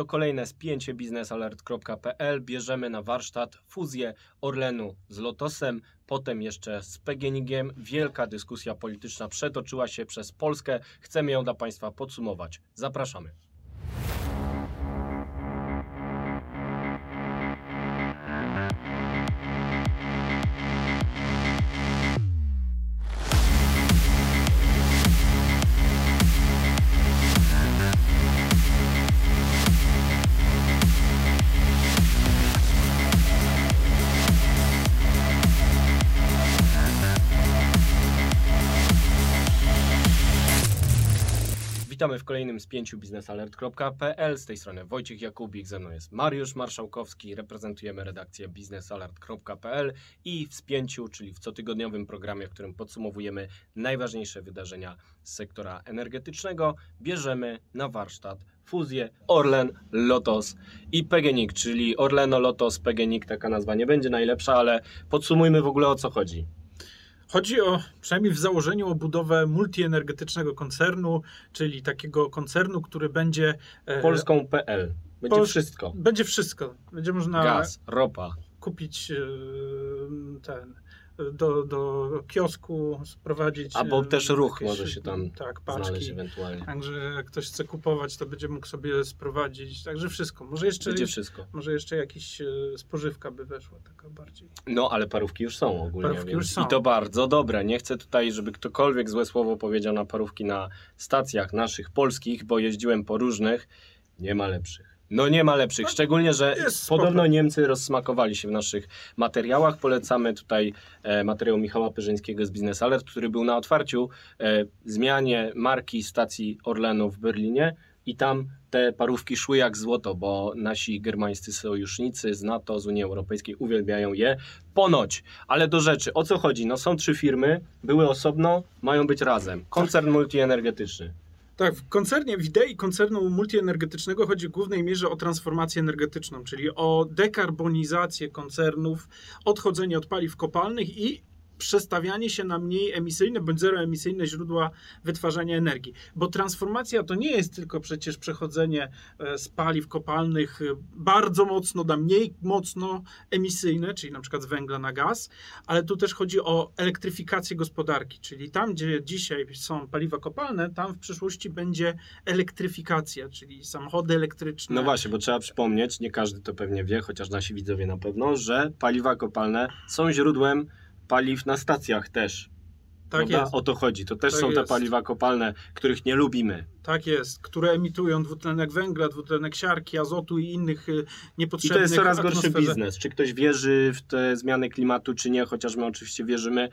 To kolejne spięcie biznesalert.pl. Bierzemy na warsztat fuzję Orlenu z Lotosem, potem jeszcze z PGNiG-iem. Wielka dyskusja polityczna przetoczyła się przez Polskę. Chcemy ją dla Państwa podsumować. Zapraszamy. Witamy w kolejnym spięciu biznesalert.pl. Z tej strony Wojciech Jakubik, ze mną jest Mariusz Marszałkowski. Reprezentujemy redakcję biznesalert.pl i w spięciu, czyli w cotygodniowym programie, w którym podsumowujemy najważniejsze wydarzenia z sektora energetycznego, bierzemy na warsztat fuzję Orlen, Lotos i PGNiG, czyli Orleno, Lotos, PGNiG. Taka nazwa nie będzie najlepsza, ale podsumujmy w ogóle o co chodzi. Chodzi o, przynajmniej w założeniu, o budowę multienergetycznego koncernu, czyli takiego koncernu, który będzie. e, Polską.pl. Będzie Pol- wszystko. Będzie wszystko. Będzie można Gaz, ropa. kupić e, ten. Do, do kiosku sprowadzić. Albo e, też ruch jakieś, może się tam tak, Znaleźć paczki. ewentualnie. Także jak ktoś chce kupować, to będzie mógł sobie sprowadzić. Także wszystko. Może jeszcze, Będzie wszystko. może jeszcze jakiś e, spożywka by weszła, taka bardziej. No, ale parówki już są ogólnie. Parówki już są. I to bardzo dobre. Nie chcę tutaj, żeby ktokolwiek złe słowo powiedział na parówki na stacjach naszych polskich, bo jeździłem po różnych. Nie ma lepszych. No nie ma lepszych, No, szczególnie, że jest spoko. podobno Niemcy rozsmakowali się w naszych materiałach. Polecamy tutaj e, materiał Michała Pyrzyńskiego z Business Alert, który był na otwarciu e, zmianie marki stacji Orlenu w Berlinie i tam te parówki szły jak złoto, bo nasi germańscy sojusznicy z NATO, z Unii Europejskiej uwielbiają je. Ponoć, ale do rzeczy, o co chodzi? No są trzy firmy, były osobno, mają być razem. Koncern multienergetyczny. Tak, w koncernie, w idei koncernu multienergetycznego chodzi w głównej mierze o transformację energetyczną, czyli o dekarbonizację koncernów, odchodzenie od paliw kopalnych i przestawianie się na mniej emisyjne bądź zeroemisyjne źródła wytwarzania energii. Bo transformacja to nie jest tylko przecież przechodzenie e, z paliw kopalnych e, bardzo mocno na mniej mocno emisyjne, czyli na przykład z węgla na gaz, ale tu też chodzi o elektryfikację gospodarki, czyli tam, gdzie dzisiaj są paliwa kopalne, tam w przyszłości będzie elektryfikacja, czyli samochody elektryczne. No właśnie, bo trzeba przypomnieć, nie każdy to pewnie wie, chociaż nasi widzowie na pewno, że paliwa kopalne są źródłem paliw na stacjach też. tak prawda? jest. O to chodzi. To też Tak są te jest. paliwa kopalne, których nie lubimy. Tak jest, które emitują dwutlenek węgla, dwutlenek siarki, azotu i innych y, I niepotrzebnych to jest coraz gorszy biznes. Czy ktoś wierzy w te zmiany klimatu, czy nie, chociaż my oczywiście wierzymy,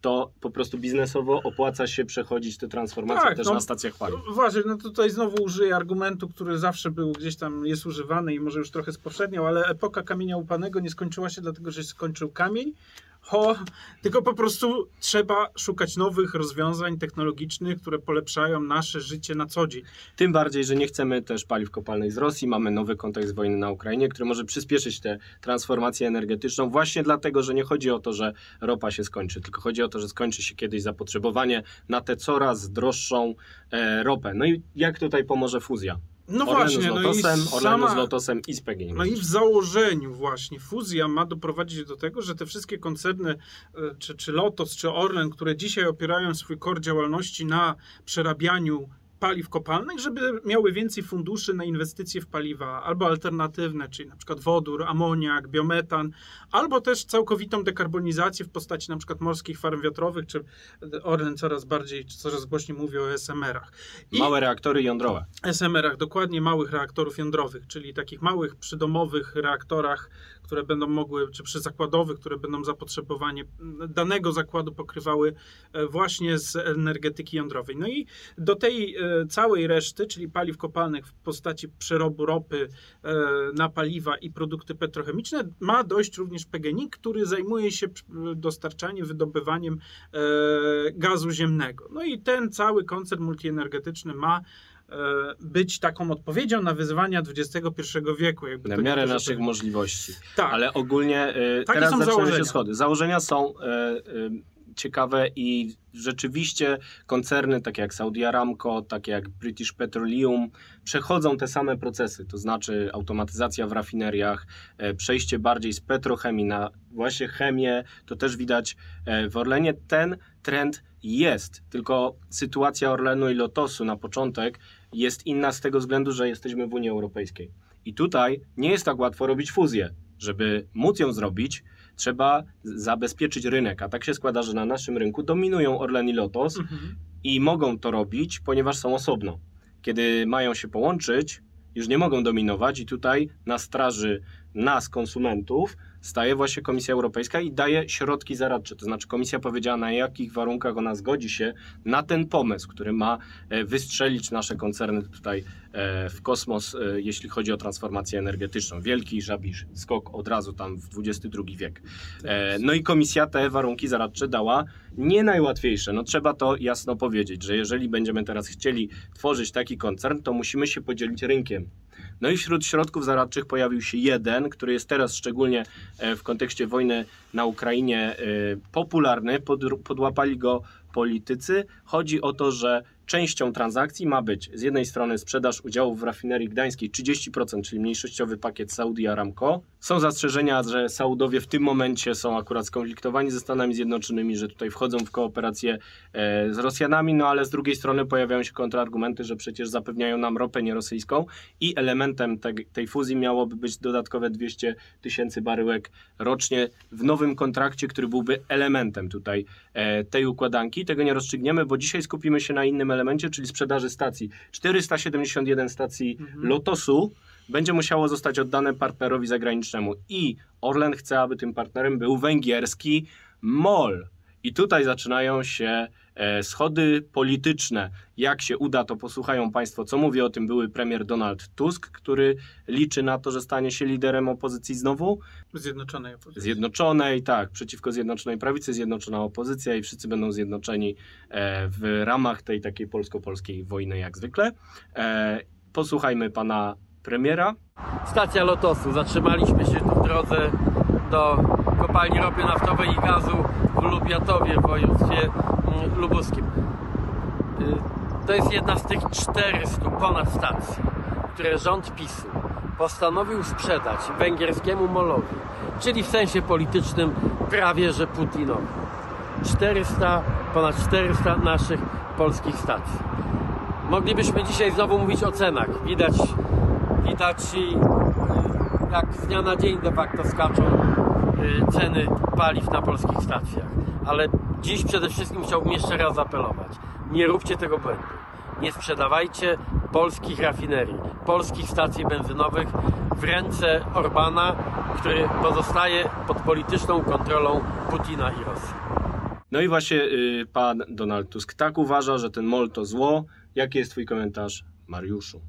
to po prostu biznesowo opłaca się przechodzić te transformacje Tak, też no, na stacjach paliw. Właśnie, no tutaj znowu użyję argumentu, który zawsze był gdzieś tam, jest używany i może już trochę spowszedniał, ale epoka kamienia upanego nie skończyła się dlatego, że się skończył kamień, ho, tylko po prostu trzeba szukać nowych rozwiązań technologicznych, które polepszają nasze życie na co dzień. Tym bardziej, że nie chcemy też paliw kopalnych z Rosji. Mamy nowy kontekst wojny na Ukrainie, który może przyspieszyć tę transformację energetyczną, właśnie dlatego, że nie chodzi o to, że ropa się skończy, tylko chodzi o to, że skończy się kiedyś zapotrzebowanie na tę coraz droższą e, ropę. No i jak tutaj pomoże fuzja? No Orlenu właśnie, z no i Lotosem, Orlenu z sama, Lotosem i z PGNiG. No i w założeniu właśnie fuzja ma doprowadzić do tego, że te wszystkie koncerny, e, czy, czy Lotos, czy Orlen, które dzisiaj opierają swój kor działalności na przerabianiu paliw kopalnych, żeby miały więcej funduszy na inwestycje w paliwa albo alternatywne, czyli na przykład wodór, amoniak, biometan, albo też całkowitą dekarbonizację w postaci na przykład morskich farm wiatrowych, czy Orlen coraz bardziej, coraz głośniej mówi o SMR-ach. I- Małe reaktory jądrowe. SMR-ach, dokładnie małych reaktorów jądrowych, czyli takich małych przydomowych reaktorach, które będą mogły, czy przyzakładowych, które będą zapotrzebowanie danego zakładu pokrywały e, właśnie z energetyki jądrowej. No i do tej e, całej reszty, czyli paliw kopalnych w postaci przerobu ropy e, na paliwa i produkty petrochemiczne, ma dojść również PGNiG, który zajmuje się dostarczaniem, wydobywaniem e, gazu ziemnego. No i ten cały koncern multienergetyczny ma e, być taką odpowiedzią na wyzwania XXI wieku. Jakby Na miarę naszych możliwości. Tak, Ale ogólnie y, teraz są zaczynają się założenia. schody. Założenia są, y, y, ciekawe i rzeczywiście koncerny takie jak Saudi Aramco, takie jak British Petroleum przechodzą te same procesy, to znaczy automatyzacja w rafineriach, e, przejście bardziej z petrochemii na właśnie chemię, to też widać e, w Orlenie. Ten trend jest, tylko sytuacja Orlenu i Lotosu na początek jest inna z tego względu, że jesteśmy w Unii Europejskiej. I tutaj nie jest tak łatwo robić fuzję. Żeby móc ją zrobić, trzeba zabezpieczyć rynek, a tak się składa, że na naszym rynku dominują Orlen i Lotos Mhm. i mogą to robić, ponieważ są osobno. Kiedy mają się połączyć, już nie mogą dominować i tutaj na straży nas, konsumentów, staje właśnie Komisja Europejska i daje środki zaradcze. To znaczy komisja powiedziała, na jakich warunkach ona zgodzi się na ten pomysł, który ma e, wystrzelić nasze koncerny tutaj e, w kosmos, e, jeśli chodzi o transformację energetyczną. Wielki żabisz, skok od razu tam w XXI wiek. No i komisja te warunki zaradcze dała nie najłatwiejsze. No trzeba to jasno powiedzieć, że jeżeli będziemy teraz chcieli tworzyć taki koncern, to musimy się podzielić rynkiem. No i wśród środków zaradczych pojawił się jeden, który jest teraz szczególnie e, w kontekście wojny na Ukrainie e, popularny, Pod, podłapali go politycy. Chodzi o to, że częścią transakcji ma być z jednej strony sprzedaż udziałów w rafinerii gdańskiej 30%, czyli mniejszościowy pakiet Saudi Aramco. Są zastrzeżenia, że Saudowie w tym momencie są akurat skonfliktowani ze Stanami Zjednoczonymi, że tutaj wchodzą w kooperację e, z Rosjanami, no ale z drugiej strony pojawiają się kontrargumenty, że przecież zapewniają nam ropę nierosyjską i elementem te, tej fuzji miałoby być dodatkowe 200 tysięcy baryłek rocznie w nowym kontrakcie, który byłby elementem tutaj e, tej układanki. Tego nie rozstrzygniemy, bo dzisiaj skupimy się na innym elemencie, czyli sprzedaży stacji. 471 stacji Mhm. Lotosu będzie musiało zostać oddane partnerowi zagranicznemu i Orlen chce, aby tym partnerem był węgierski MOL. I tutaj zaczynają się schody polityczne. Jak się uda, to posłuchają Państwo, co mówi o tym były premier Donald Tusk, który liczy na to, że stanie się liderem opozycji znowu. Zjednoczonej opozycji. Zjednoczonej, tak, przeciwko Zjednoczonej Prawicy, Zjednoczona Opozycja i wszyscy będą zjednoczeni e, w ramach tej takiej polsko-polskiej wojny jak zwykle. E, posłuchajmy pana premiera. Stacja Lotosu. Zatrzymaliśmy się tu w drodze do kopalni ropy naftowej i gazu w Lubiatowie w województwie lubuskim. Y, To jest jedna z tych 400 ponad stacji, które rząd PiSu postanowił sprzedać węgierskiemu molowi, czyli w sensie politycznym prawie że Putinowi. 400, ponad 400 naszych polskich stacji. Moglibyśmy dzisiaj znowu mówić o cenach. Widać, widać y, jak z dnia na dzień de facto skaczą y, ceny paliw na polskich stacjach. Ale dziś przede wszystkim chciałbym jeszcze raz apelować. Nie róbcie tego błędu. Nie sprzedawajcie polskich rafinerii, polskich stacji benzynowych w ręce Orbana, który pozostaje pod polityczną kontrolą Putina i Rosji. No i właśnie y, pan Donald Tusk tak uważa, że ten MOL to zło. Jaki jest twój komentarz, Mariuszu?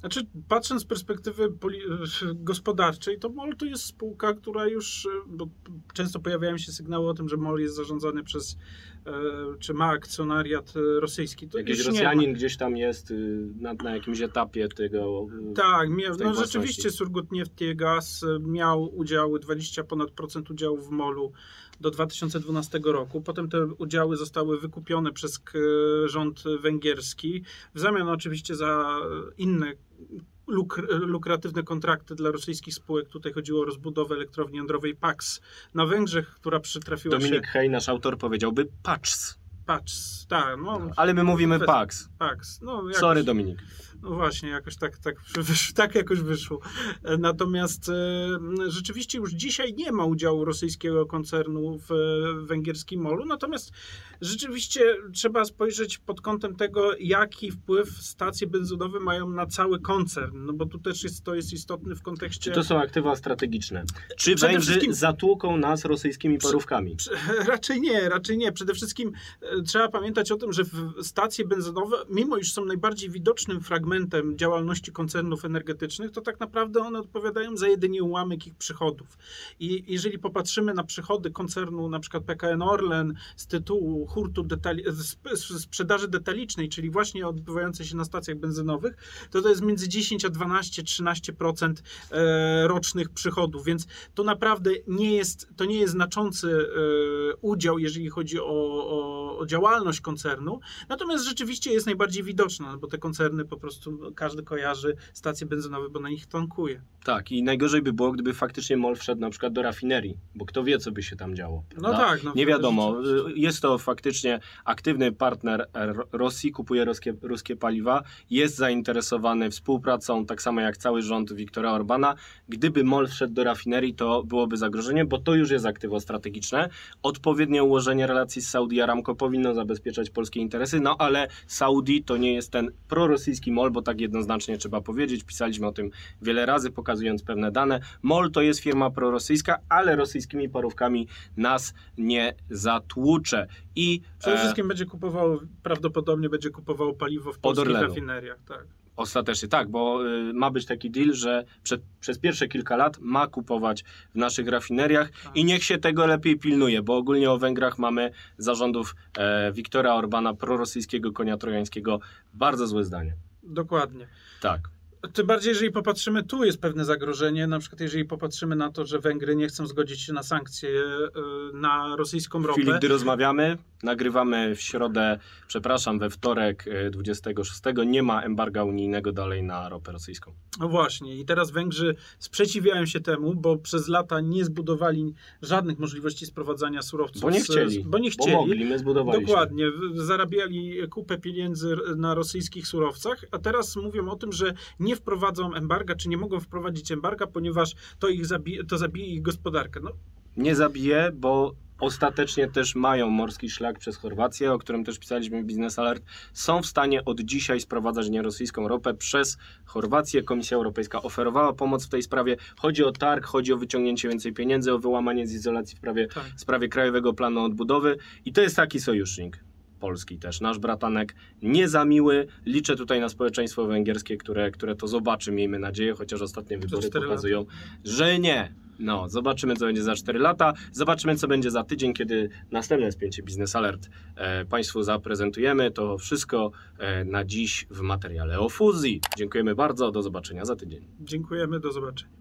Znaczy, patrząc z perspektywy gospodarczej, to MOL to jest spółka, która już, e, bo często pojawiają się sygnały o tym, że MOL jest zarządzany przez, czy ma akcjonariat e, rosyjski. To Jakiś ma. Rosjanin gdzieś tam jest y, na, na jakimś etapie tego. y, Tak, mia- no rzeczywiście Surgut Neftegas e, miał udziały, 20 ponad procent udziałów w MOL-u do 2012 roku. Potem te udziały zostały wykupione przez rząd węgierski, w zamian oczywiście za inne luk- lukratywne kontrakty dla rosyjskich spółek. Tutaj chodziło o rozbudowę elektrowni jądrowej PAX na Węgrzech, która przytrafiła Dominik się... Hej, nasz autor, powiedziałby PACS. PAX, tak, no, Ale my mówimy PAX. PAX. No, jakoś- Sorry, Dominik. No właśnie, jakoś tak, tak, tak jakoś wyszło. E, Natomiast e, rzeczywiście już dzisiaj nie ma udziału rosyjskiego koncernu w e, węgierskim molu. Natomiast rzeczywiście trzeba spojrzeć pod kątem tego, jaki wpływ stacje benzynowe mają na cały koncern. No bo tu też jest, to jest istotne w kontekście. Czy to są aktywa strategiczne? Czy Przede Węgrzy wszystkim- zatłuką nas rosyjskimi parówkami? Prze- Raczej nie, raczej nie. Przede wszystkim trzeba pamiętać o tym, że w- stacje benzynowe, mimo iż są najbardziej widocznym fragmentem segmentem działalności koncernów energetycznych, to tak naprawdę one odpowiadają za jedynie ułamek ich przychodów. I jeżeli popatrzymy na przychody koncernu na przykład PKN Orlen z tytułu hurtu detali- sprzedaży detalicznej, czyli właśnie odbywającej się na stacjach benzynowych, to to jest między 10 a 12-13% e, rocznych przychodów, więc to naprawdę nie jest, to nie jest znaczący e, udział, jeżeli chodzi o, o, o działalność koncernu, natomiast rzeczywiście jest najbardziej widoczna, no bo te koncerny po prostu każdy kojarzy stacje benzynowe, bo na nich tankuje. Tak, i najgorzej by było, gdyby faktycznie MOL wszedł na przykład do rafinerii, bo kto wie, co by się tam działo. No prawda? tak. No, Nie wiadomo. rzeczywiście. Jest to faktycznie aktywny partner R- Rosji, kupuje ruskie, ruskie paliwa, jest zainteresowany współpracą, tak samo jak cały rząd Wiktora Orbana. Gdyby MOL wszedł do rafinerii, to byłoby zagrożenie, bo to już jest aktywo strategiczne. Odpowiednie ułożenie relacji z Saudi Aramco powinno zabezpieczać polskie interesy, no ale Saudi to nie jest ten prorosyjski MOL, bo tak jednoznacznie trzeba powiedzieć. Pisaliśmy o tym wiele razy, pokazując pewne dane. MOL to jest firma prorosyjska, ale rosyjskimi parówkami nas nie zatłucze. I Przede e, wszystkim będzie kupowało, prawdopodobnie będzie kupowało paliwo w polskich rafineriach. Tak. Ostatecznie tak, bo y, ma być taki deal, że przez pierwsze kilka lat ma kupować w naszych rafineriach Tak. i niech się tego lepiej pilnuje, bo ogólnie o Węgrach mamy zarządów e, Wiktora Orbana, prorosyjskiego konia trojańskiego, bardzo złe zdanie. Dokładnie. Tak. Tym bardziej, jeżeli popatrzymy, tu jest pewne zagrożenie. Na przykład, jeżeli popatrzymy na to, że Węgry nie chcą zgodzić się na sankcje y, na rosyjską W ropę. chwili, gdy rozmawiamy, nagrywamy w środę, przepraszam, we wtorek e, 26, nie ma embarga unijnego dalej na ropę rosyjską. No właśnie, i teraz Węgrzy sprzeciwiają się temu, bo przez lata nie zbudowali żadnych możliwości sprowadzania surowców. Bo nie z- chcieli. Bo nie chcieli. Bo mogli, my zbudowaliśmy. Dokładnie, zarabiali kupę pieniędzy na rosyjskich surowcach, a teraz mówią o tym, że nie wprowadzą embarga, czy nie mogą wprowadzić embarga, ponieważ to ich zabije, to zabije ich gospodarkę. No, nie zabije, bo ostatecznie też mają morski szlak przez Chorwację, o którym też pisaliśmy w Business Alert. Są w stanie od dzisiaj sprowadzać nierosyjską ropę przez Chorwację. Komisja Europejska oferowała pomoc w tej sprawie. Chodzi o targ, chodzi o wyciągnięcie więcej pieniędzy, o wyłamanie z izolacji w sprawie, tak. w sprawie Krajowego Planu Odbudowy. I to jest taki sojusznik. Polski też, nasz bratanek nie za miły. Liczę tutaj na społeczeństwo węgierskie, które, które to zobaczy, miejmy nadzieję, chociaż ostatnie wybory pokazują, że nie. No, zobaczymy, co będzie za 4 lata. Zobaczymy, co będzie za tydzień, kiedy następne spięcie Business Alert e, Państwu zaprezentujemy. To wszystko e, na dziś w materiale o fuzji. Dziękujemy bardzo. Do zobaczenia za tydzień. Dziękujemy, do zobaczenia.